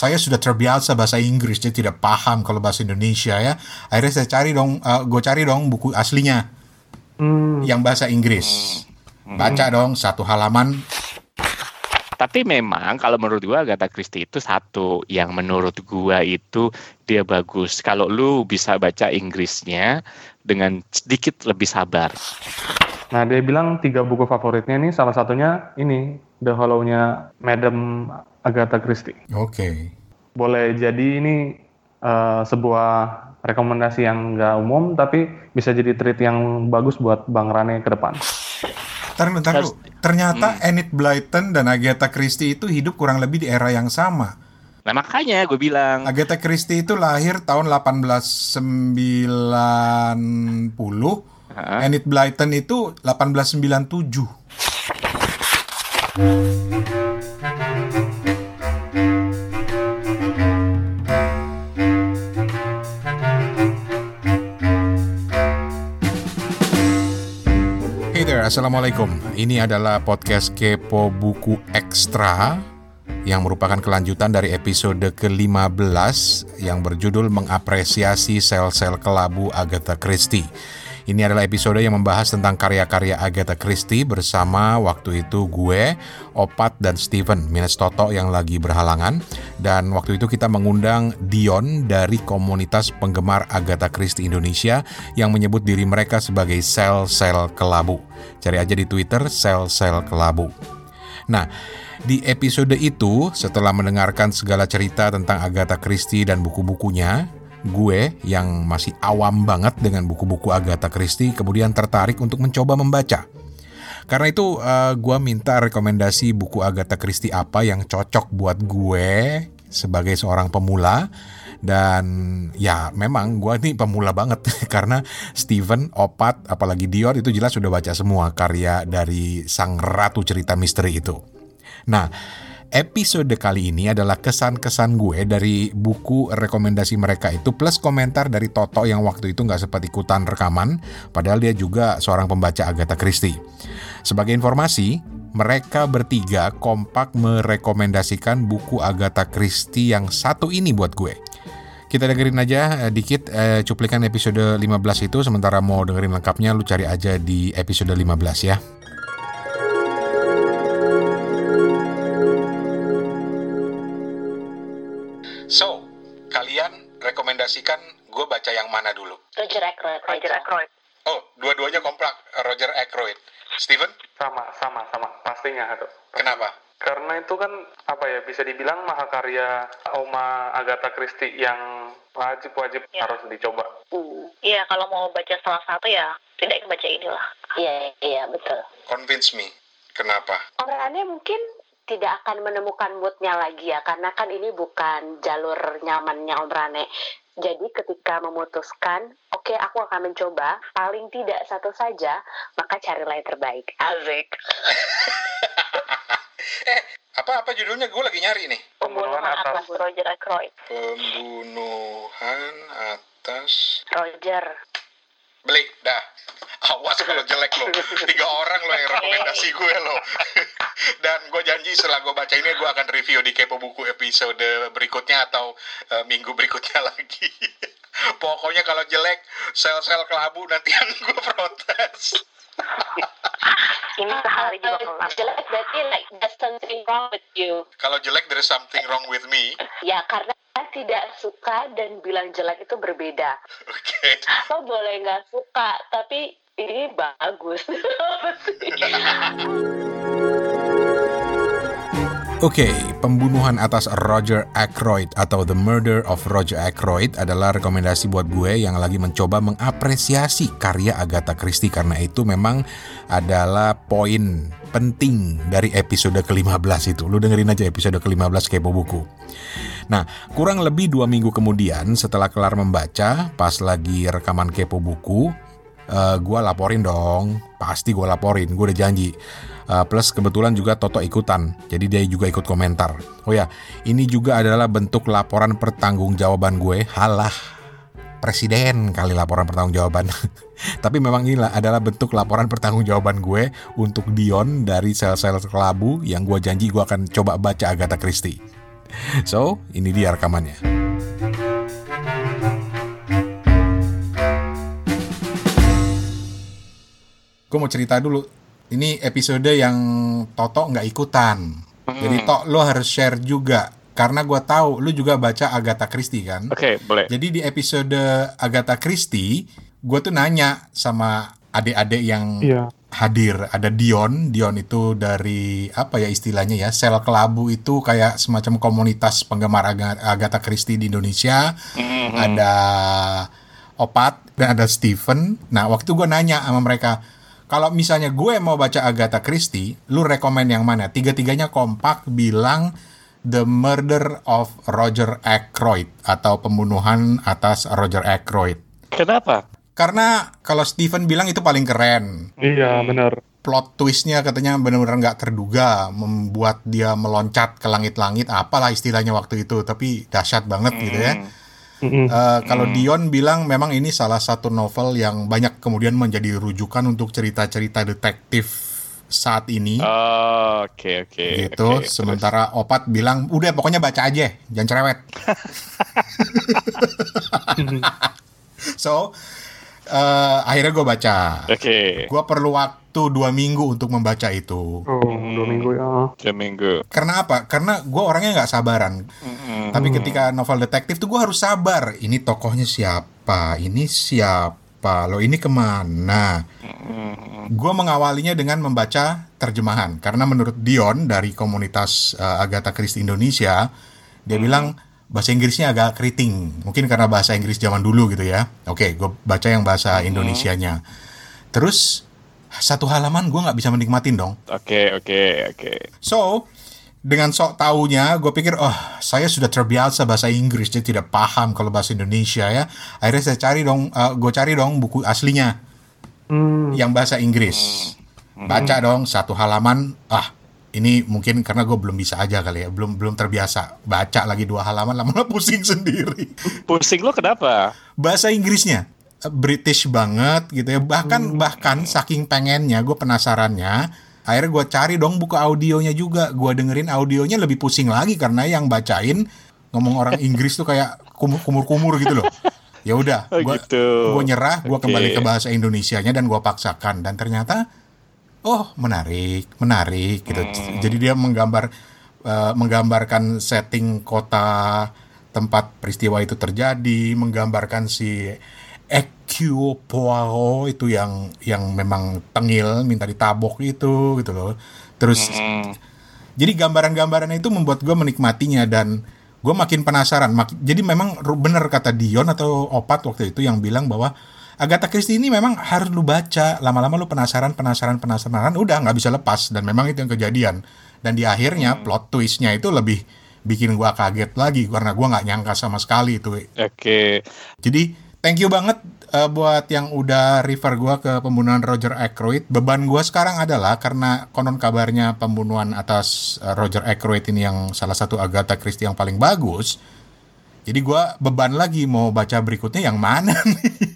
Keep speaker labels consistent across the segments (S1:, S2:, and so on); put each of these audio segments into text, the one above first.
S1: saya sudah terbiasa bahasa Inggris, jadi tidak paham kalau bahasa Indonesia ya. Akhirnya saya cari dong, uh, gue cari dong buku aslinya
S2: Hmm.
S1: yang bahasa Inggris. Baca dong satu halaman.
S3: Tapi memang kalau menurut gua Agatha Christie itu satu yang menurut gua itu dia bagus. Kalau lu bisa baca Inggrisnya dengan sedikit lebih sabar.
S2: Nah, dia bilang tiga buku favoritnya ini salah satunya ini The Hollow-nya Madam Agatha Christie.
S1: Oke.
S2: Boleh jadi ini eh, sebuah rekomendasi yang nggak umum, tapi bisa jadi treat yang bagus buat Bang Rane ke depan.
S1: Ternyata Enid Blyton dan Agatha Christie itu hidup kurang lebih di era yang sama.
S3: Nah makanya gue bilang
S1: Agatha Christie itu lahir tahun 1890.
S3: Hah?
S1: Enid Blyton itu 1897. Assalamualaikum. Ini adalah podcast Kepo Buku Ekstra yang merupakan kelanjutan dari episode ke-15 yang berjudul mengapresiasi sel-sel kelabu Agatha Christie. Ini adalah episode yang membahas tentang karya-karya Agatha Christie bersama waktu itu gue, Opat, dan Steven minus Toto yang lagi berhalangan. Dan waktu itu kita mengundang Dion dari komunitas penggemar Agatha Christie Indonesia yang menyebut diri mereka sebagai sel-sel kelabu. Cari aja di Twitter sel-sel kelabu. Nah, di episode itu setelah mendengarkan segala cerita tentang Agatha Christie dan buku-bukunya, gue yang masih awam banget dengan buku-buku Agatha Christie kemudian tertarik untuk mencoba membaca. Karena itu eh, gue minta rekomendasi buku Agatha Christie apa yang cocok buat gue sebagai seorang pemula dan ya memang gue ini pemula banget karena Steven, Opat, apalagi Dior itu jelas sudah baca semua karya dari sang ratu cerita misteri itu. Nah, episode kali ini adalah kesan-kesan gue dari buku rekomendasi mereka itu plus komentar dari Toto yang waktu itu nggak sempat ikutan rekaman, padahal dia juga seorang pembaca Agatha Christie. Sebagai informasi, mereka bertiga kompak merekomendasikan buku Agatha Christie yang satu ini buat gue. Kita dengerin aja eh, dikit eh, cuplikan episode 15 itu sementara mau dengerin lengkapnya lu cari aja di episode 15 ya. Kalian rekomendasikan gue baca yang mana dulu?
S4: Roger Ackroyd.
S5: Roger Ackroyd.
S1: Oh, dua-duanya komplak Roger Ackroyd. Steven,
S2: Sama, sama, sama. Pastinya itu.
S1: kenapa?
S2: Karena itu kan apa ya bisa dibilang mahakarya Oma Agatha Christie yang wajib-wajib
S5: Ya.
S2: harus dicoba.
S4: Hmm.
S5: Iya, kalau mau baca salah satu ya tidak baca inilah.
S4: Iya, iya betul.
S1: Convince me. Kenapa?
S4: Orangnya mungkin tidak akan menemukan moodnya lagi ya, karena kan ini bukan jalur nyamannya Om Rane. Jadi ketika memutuskan, oke aku akan mencoba, paling tidak satu saja, maka carilah yang terbaik. Azik.
S1: eh, apa-apa judulnya? Gue lagi nyari nih.
S2: Pembunuhan atas
S5: Roger Ackroyd.
S1: Pembunuhan atas...
S5: Roger.
S1: Beli, dah. Awas kalau jelek lo. Tiga orang lo yang rekomendasi gue lo. Dan gue janji setelah gue baca ini gue akan review di Kepo Buku episode berikutnya atau eh, minggu berikutnya lagi. Pokoknya kalau jelek, sel-sel kelabu nanti yang gue protes.
S5: Ini sehari juga kelar.
S4: jelek berarti like there's something wrong with you.
S1: Kalau jelek, there is something wrong with me.
S4: Ya karena tidak suka dan bilang jelek itu berbeda.
S1: Oke.
S4: Lo boleh nggak suka, tapi ini bagus.
S1: Oke, pembunuhan atas Roger Ackroyd atau The Murder of Roger Ackroyd adalah rekomendasi buat gue yang lagi mencoba mengapresiasi karya Agatha Christie karena itu memang adalah poin penting dari episode ke-15 itu. Lu dengerin aja episode ke-15 Kepo Buku. Nah, kurang lebih dua minggu kemudian setelah kelar membaca, pas lagi rekaman Kepo Buku, eh, gue laporin dong. Pasti gue laporin, gue udah janji. Uh, plus kebetulan juga Toto ikutan, jadi dia juga ikut komentar. Oh ya, ini juga adalah bentuk laporan pertanggungjawaban gue. Halah, presiden kali laporan pertanggungjawaban. Tapi memang inilah adalah bentuk laporan pertanggungjawaban gue untuk Dion dari sel-sel kelabu yang gue janji gue akan coba baca Agatha Christie. So, ini dia rekamannya. Gue mau cerita dulu. Ini episode yang Toto nggak ikutan. Jadi Tok lo harus share juga. Karena gue tahu lu juga baca Agatha Christie kan.
S3: Oke, boleh.
S1: Jadi di episode Agatha Christie, gue tuh nanya sama adik-adik yang
S2: Iya.
S1: hadir. Ada Dion, Dion itu dari apa ya istilahnya ya, sel kelabu itu kayak semacam komunitas penggemar Aga- Agatha Christie di Indonesia.
S3: Mhm.
S1: Ada Opat dan ada Steven. Nah waktu gue nanya sama mereka, kalau misalnya gue mau baca Agatha Christie, lu rekomen yang mana? Tiga-tiganya kompak bilang The Murder of Roger Ackroyd atau pembunuhan atas Roger Ackroyd.
S3: Kenapa?
S1: Karena kalau Steven bilang itu paling keren.
S2: Iya, benar.
S1: Plot twistnya katanya benar-benar nggak terduga, membuat dia meloncat ke langit-langit, apalah istilahnya waktu itu, tapi dahsyat banget gitu ya.
S2: Mm-mm.
S1: Eh, kalau Dion bilang memang ini salah satu novel yang banyak kemudian menjadi rujukan untuk cerita-cerita detektif saat ini.
S3: Oh, Oke, oke.
S1: gitu.
S3: oke, terus.
S1: Sementara Opat bilang, udah pokoknya baca aja, jangan cerewet. so, eh, akhirnya gue baca.
S3: Oke.
S1: Gue perlu waktu dua minggu untuk membaca itu.
S2: Oh, dua minggu ya.
S3: Dua minggu.
S1: Karena apa? Karena gue orangnya nggak sabaran.
S3: Mm-mm.
S1: Tapi ketika novel detektif tuh gue harus sabar. Ini tokohnya siapa? Ini siapa? Lo ini ke mana?
S3: Mm-mm.
S1: Gue mengawalinya dengan membaca terjemahan karena menurut Dion dari komunitas uh, Agatha Christie Indonesia, dia bilang bahasa Inggrisnya agak keriting, mungkin karena bahasa Inggris zaman dulu gitu ya. Oke, gue baca yang bahasa Indonesianya. Terus satu halaman gue nggak bisa menikmatin dong.
S3: Oke, oke, oke.
S1: So dengan sok taunya, gue pikir, oh saya sudah terbiasa bahasa Inggris, jadi tidak paham kalau bahasa Indonesia ya. Akhirnya saya cari dong, gue cari dong buku aslinya
S2: Hmm.
S1: yang bahasa Inggris. Baca dong satu halaman. Ah, ini mungkin karena gue belum bisa aja kali ya, belum belum terbiasa. Baca lagi dua halaman, lama-lama pusing sendiri.
S3: Pusing lo kenapa?
S1: Bahasa Inggrisnya British banget gitu ya. Bahkan bahkan saking pengennya, gue penasarannya. Akhirnya gue cari dong buku audionya juga. Gue dengerin audionya lebih pusing lagi karena yang bacain ngomong orang Inggris tuh kayak kumur-kumur gitu loh. Ya udah,
S3: Oh,
S1: gue
S3: gitu.
S1: gue nyerah, gue
S3: Oke.
S1: kembali ke bahasa Indonesianya dan gue paksakan dan ternyata oh menarik, menarik gitu.
S3: Hmm.
S1: Jadi dia menggambar eh, menggambarkan setting kota tempat peristiwa itu terjadi, menggambarkan si Hercule Poirot itu yang yang memang tengil minta ditabok itu gitu loh. Terus
S3: Hmm.
S1: jadi gambaran-gambaran itu membuat gue menikmatinya dan gue makin penasaran. Mak- jadi memang bener kata Dion atau Opat waktu itu yang bilang bahwa Agatha Christie ini memang harus lu baca. Lama-lama lu penasaran, penasaran, penasaran. Udah nggak bisa lepas dan memang itu yang kejadian. Dan di akhirnya plot twistnya itu lebih bikin gua kaget lagi karena gua nggak nyangka sama sekali itu.
S3: Oke.
S1: Jadi thank you banget eh, buat yang udah refer gua ke pembunuhan Roger Ackroyd. Beban gua sekarang adalah karena konon kabarnya pembunuhan atas eh, Roger Ackroyd ini yang salah satu Agatha Christie yang paling bagus. Jadi gua beban lagi mau baca berikutnya yang mana nih.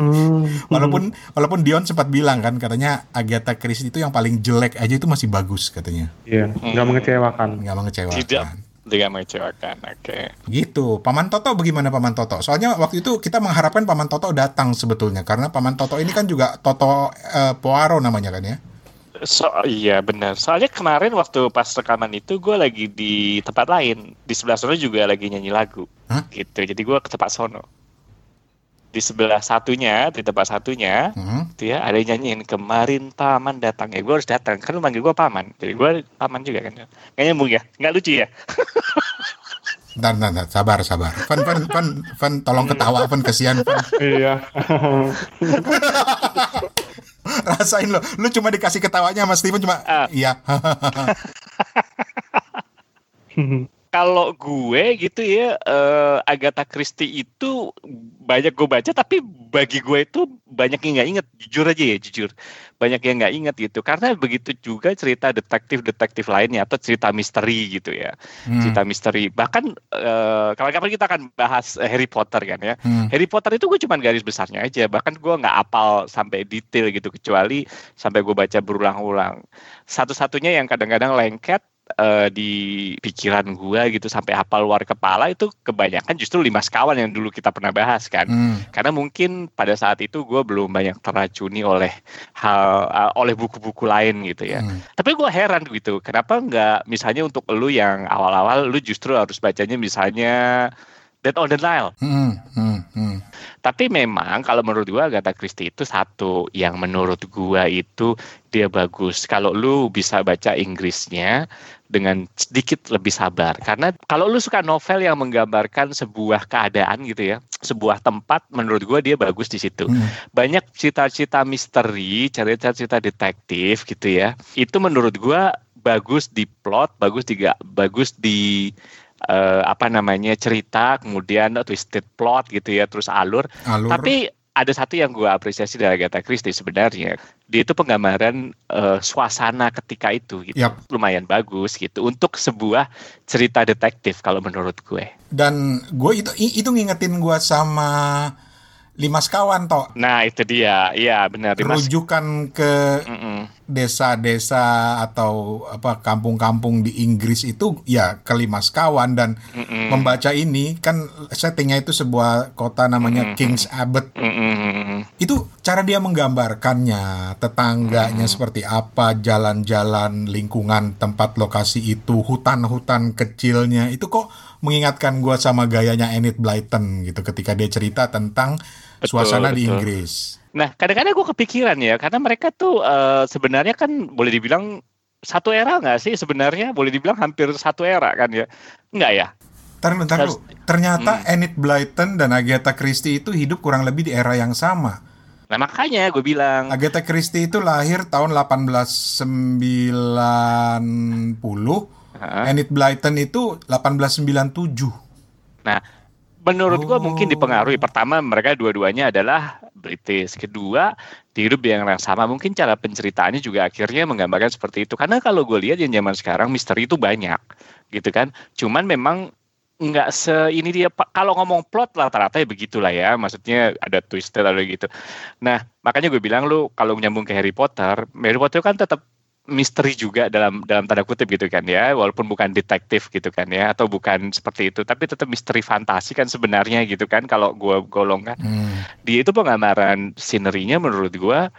S2: Hmm.
S1: Walaupun walaupun Dion sempat bilang kan katanya Agatha Christie itu yang paling jelek aja itu masih bagus katanya.
S2: Iya, nggak mengecewakan.
S1: Nggak mengecewakan.
S3: Tidak tidak mengecewakan. Oke.
S1: Gitu. Paman Toto bagaimana Paman Toto? Soalnya waktu itu kita mengharapkan Paman Toto datang sebetulnya karena Paman Toto ini kan juga Toto eh, Poirot namanya kan ya.
S3: So iya benar. Soalnya kemarin waktu pas rekaman itu gue lagi di tempat lain. Di sebelah sono juga lagi nyanyi lagu.
S1: Hah?
S3: Gitu. Jadi gue ke tempat sono. Di sebelah satunya, di tempat satunya,
S1: Hmm.
S3: itu ya ada yang nyanyiin kemarin paman datang ya gue harus datang kan lu manggil gue paman jadi gue paman juga kan nggak nyambung ya nggak lucu ya
S1: Ntar, ntar, ntar, sabar, sabar. Fen, Fen, Fen, Fen, tolong ketawa, Fen, kesian, Fen.
S2: Iya.
S1: Rasain lo, lu cuma dikasih ketawanya sama Steven cuma,
S3: Ah.
S1: iya.
S3: Kalau gue gitu ya eh, Agatha Christie itu banyak gue baca tapi bagi gue itu banyak yang nggak inget jujur aja ya jujur. Banyak yang nggak inget gitu. Karena begitu juga cerita detektif-detektif lainnya atau cerita misteri gitu ya.
S1: Hmm,
S3: cerita misteri. Bahkan eh, kapan-kapan kita akan bahas eh, Harry Potter kan ya.
S1: Hmm.
S3: Harry Potter itu gue cuma garis besarnya aja. Bahkan gue nggak apal sampai detail gitu kecuali sampai gue baca berulang-ulang. Satu-satunya yang kadang-kadang lengket eh, di pikiran gua gitu sampai hafal luar kepala itu kebanyakan justru lima sekawan yang dulu kita pernah bahas kan.
S1: Hmm.
S3: Karena mungkin pada saat itu gue belum banyak teracuni oleh hal uh, oleh buku-buku lain gitu ya.
S1: Hmm.
S3: Tapi gue heran gitu, kenapa nggak misalnya untuk lu yang awal-awal lu justru harus bacanya misalnya Dead on the Nile.
S1: Hmm. Hmm. Hmm.
S3: Tapi memang kalau menurut gua Agatha Christie itu satu yang menurut gua itu dia bagus. Kalau lu bisa baca Inggrisnya dengan sedikit lebih sabar. Karena kalau lu suka novel yang menggambarkan sebuah keadaan gitu ya, sebuah tempat menurut gua dia bagus di situ.
S1: Hmm.
S3: Banyak cerita-cerita misteri, cerita-cerita detektif gitu ya. Itu menurut gua bagus di plot, bagus di bagus di eh, apa namanya cerita, kemudian twisted plot gitu ya, terus alur.
S1: Alur.
S3: Tapi ada satu yang gue apresiasi dari Agatha Christie sebenarnya, dia itu penggambaran eh, suasana ketika itu gitu.
S1: Yap.
S3: lumayan bagus gitu untuk sebuah cerita detektif kalau menurut gue.
S1: Dan gue itu itu ngingetin gue sama lima sekawan toh.
S3: Nah itu dia, iya benar. Dimas.
S1: Rujukan ke
S3: Mm-mm.
S1: desa-desa atau apa kampung-kampung di Inggris itu ya kelima sekawan dan
S3: Mm-mm.
S1: membaca ini kan settingnya itu sebuah kota namanya Kings Abbot
S3: Mm-mm.
S1: itu cara dia menggambarkannya tetangganya seperti apa jalan-jalan lingkungan tempat lokasi itu hutan-hutan kecilnya itu kok mengingatkan gua sama gayanya Enid Blyton gitu ketika dia cerita tentang
S3: Betul,
S1: suasana di
S3: betul.
S1: Inggris
S3: Nah, kadang-kadang gue kepikiran ya, karena mereka tuh eh, sebenarnya kan boleh dibilang satu era nggak sih sebenarnya? Boleh dibilang hampir satu era kan ya? Nggak ya?
S1: Ntar, ntar
S3: Terus-.
S1: Ternyata
S3: Hmm.
S1: Enid Blyton dan Agatha Christie itu hidup kurang lebih di era yang sama.
S3: Nah makanya gue bilang,
S1: Agatha Christie itu lahir tahun 1890.
S3: Hah?
S1: Enid Blyton itu 1897.
S3: nah menurut gue
S1: Oh.
S3: mungkin dipengaruhi. Pertama mereka dua-duanya adalah British. Kedua di hidup yang sama. Mungkin cara penceritaannya juga akhirnya menggambarkan seperti itu. Karena kalau gue lihat yang zaman sekarang misteri itu banyak, gitu kan. Cuman memang nggak se ini dia kalau ngomong plot rata-rata ya begitulah ya maksudnya ada twisted ada gitu nah makanya gue bilang lu kalau nyambung ke Harry Potter Harry Potter kan tetap misteri juga dalam dalam tanda kutip gitu kan ya. Walaupun bukan detektif gitu kan ya atau bukan seperti itu tapi tetap misteri fantasi kan sebenarnya gitu kan. Kalau gue golongkan
S1: Hmm.
S3: dia itu penggambaran sinerinya menurut gua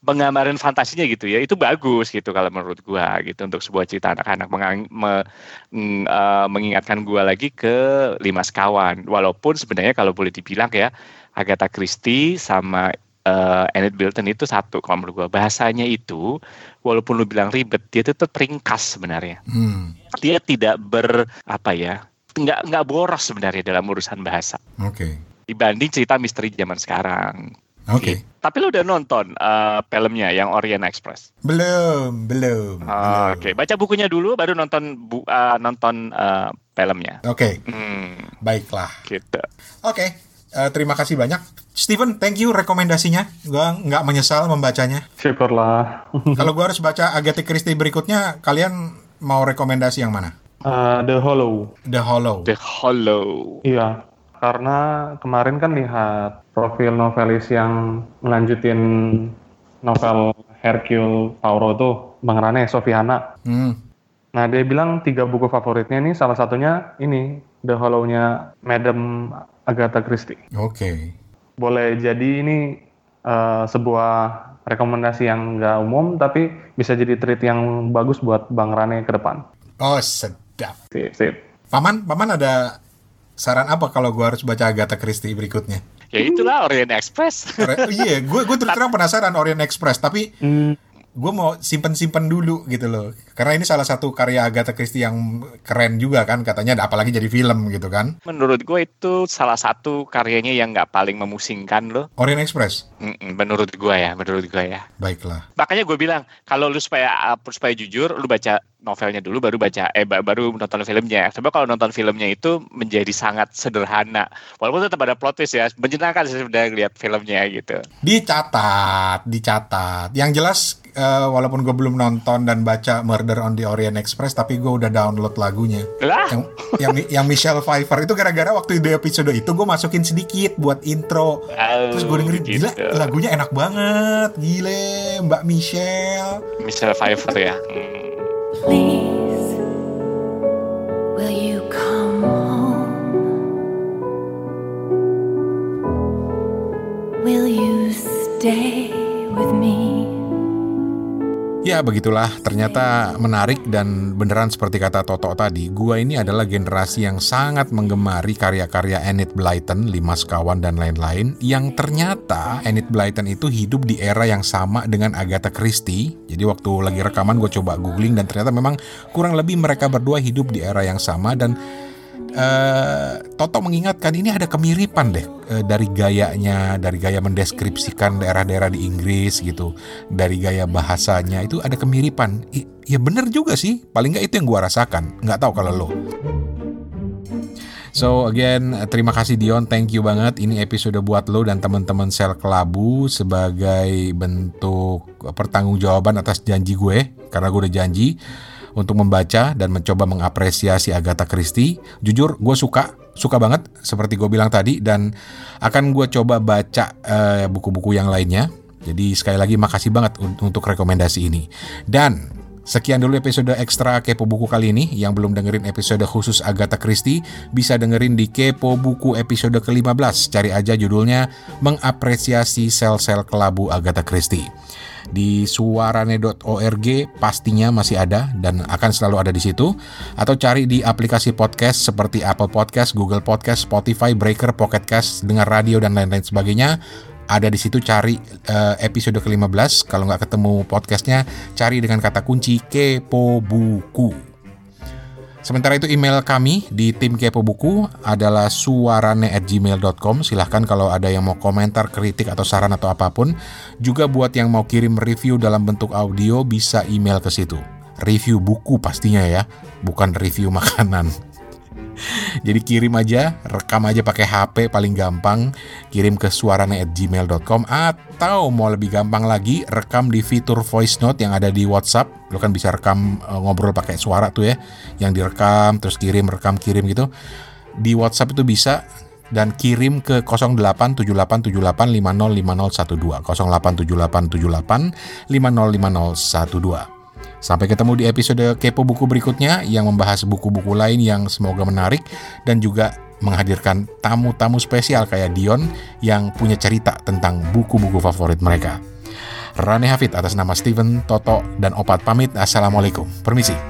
S3: penggambaran fantasinya gitu ya itu bagus gitu kalau menurut gua gitu untuk sebuah cerita anak-anak. Mengang- me- ng- eh, mengingatkan gua lagi ke lima sekawan walaupun sebenarnya kalau boleh dibilang ya Agatha Christie sama eh, Enid Blyton itu satu kalau menurut gua bahasanya itu walaupun lu bilang ribet dia itu tetap ringkas sebenarnya
S1: Hmm.
S3: dia tidak ber apa ya nggak nggak boros sebenarnya dalam urusan bahasa
S1: Oke.
S3: dibanding cerita misteri zaman sekarang
S1: Oke.
S3: tapi lu udah nonton eh, filmnya yang Orient Express?
S1: Belum, belum. Belum.
S3: Oke, baca bukunya dulu baru nonton bu, eh, nonton eh, filmnya.
S1: Oke,
S3: Hmm,
S1: baiklah.
S3: gitu.
S1: Oke, eh, terima kasih banyak. Steven, thank you rekomendasinya. Gua nggak menyesal membacanya.
S2: Syukurlah.
S1: Kalau gua harus baca Agatha Christie berikutnya, kalian mau rekomendasi yang mana?
S2: Uh, The Hollow.
S1: The Hollow.
S3: The Hollow.
S2: Iya, karena kemarin kan lihat profil novelis yang melanjutin novel Hercule Poirot tuh, Bang Rane, Sofiana.
S1: Hmm.
S2: Nah, dia bilang tiga buku favoritnya ini salah satunya ini, The Hollow-nya Madam Agatha Christie.
S1: Oke.
S2: Boleh jadi ini eh, sebuah rekomendasi yang nggak umum, tapi bisa jadi treat yang bagus buat Bang Rane ke depan.
S1: Oh, sedap.
S2: Sip, sip.
S1: Paman, paman ada saran apa kalau gua harus baca Agatha Christie berikutnya?
S3: Ya itulah Orient Express.
S1: Re- iya, gue gue terus terang penasaran Orient Express, tapi
S2: Hmm,
S1: gue mau simpen-simpen dulu gitu loh. Karena ini salah satu karya Agatha Christie yang keren juga kan, katanya apalagi jadi film gitu kan.
S3: Menurut gue itu salah satu karyanya yang nggak paling memusingkan loh.
S1: Orient Express.
S3: Mm-mm, Menurut gue ya, menurut gue ya.
S1: Baiklah.
S3: Makanya gue bilang kalau lu supaya supaya jujur, lu baca novelnya dulu, baru baca eh ba- baru nonton filmnya. Coba kalau nonton filmnya itu menjadi sangat sederhana, walaupun tetap ada plot twist ya, menyenangkan sih sebenarnya lihat filmnya gitu.
S1: Dicatat, dicatat. Yang jelas eh, walaupun gue belum nonton dan baca Murder on the Orient Express, tapi gue udah download lagunya.
S3: Lah,
S1: Yang yang yang Michelle Pfeiffer itu gara-gara waktu di episode itu gue masukin sedikit buat intro. Terus gue dengerin gila
S3: gitu.
S1: lagunya enak banget, gile Mbak Michelle.
S3: Michelle Pfeiffer ya.
S6: Please Will you come home? Will you stay with me?
S1: Ya begitulah, ternyata menarik dan beneran seperti kata Toto tadi, gua ini adalah generasi yang sangat menggemari karya-karya Enid Blyton, Lima Sekawan dan lain-lain, yang ternyata Enid Blyton itu hidup di era yang sama dengan Agatha Christie. Jadi waktu lagi rekaman gue coba googling dan ternyata memang kurang lebih mereka berdua hidup di era yang sama. Dan eh, Toto mengingatkan ini ada kemiripan deh eh, dari gayanya, dari gaya mendeskripsikan daerah-daerah di Inggris gitu, dari gaya bahasanya itu ada kemiripan. Ya bener juga sih, paling nggak itu yang gua rasakan. Nggak tahu kalau lo. So again, terima kasih Dion, thank you banget. Ini episode buat lo dan teman-teman sel kelabu sebagai bentuk pertanggungjawaban atas janji gue, karena gue udah janji untuk membaca dan mencoba mengapresiasi Agatha Christie. Jujur, gue suka, suka banget seperti gue bilang tadi dan akan gue coba baca eh, buku-buku yang lainnya. Jadi sekali lagi makasih banget un- untuk rekomendasi ini. Dan Sekian dulu episode ekstra Kepo Buku kali ini. Yang belum dengerin episode khusus Agatha Christie, bisa dengerin di Kepo Buku episode ke-15. Cari aja judulnya Mengapresiasi Sel-Sel Kelabu Agatha Christie. Di suarane.org pastinya masih ada dan akan selalu ada di situ. Atau cari di aplikasi podcast seperti Apple Podcast, Google Podcast, Spotify, Breaker, Pocket Cast, dengar radio dan lain-lain sebagainya. Ada di situ cari eh, episode ke-15 kalau nggak ketemu podcastnya cari dengan kata kunci kepo buku sementara itu email kami di tim kepo buku adalah suarane@gmail.com silahkan kalau ada yang mau komentar kritik atau saran atau apa pun juga buat yang mau kirim review dalam bentuk audio bisa email ke situ. Review buku pastinya ya bukan review makanan jadi kirim aja, rekam aja pakai HP paling gampang, kirim ke suarane@gmail.com atau mau lebih gampang lagi, rekam di fitur voice note yang ada di WhatsApp. Lo kan bisa rekam eh, ngobrol pakai suara tuh ya, yang direkam terus kirim, rekam, kirim gitu. Di WhatsApp itu bisa dan kirim ke 087878505012 087878505012 Sampai ketemu di episode Kepo Buku berikutnya yang membahas buku-buku lain yang semoga menarik dan juga menghadirkan tamu-tamu spesial kayak Dion yang punya cerita tentang buku-buku favorit mereka. Rane Hafid atas nama Steven, Toto, dan Opat pamit. Assalamualaikum. Permisi.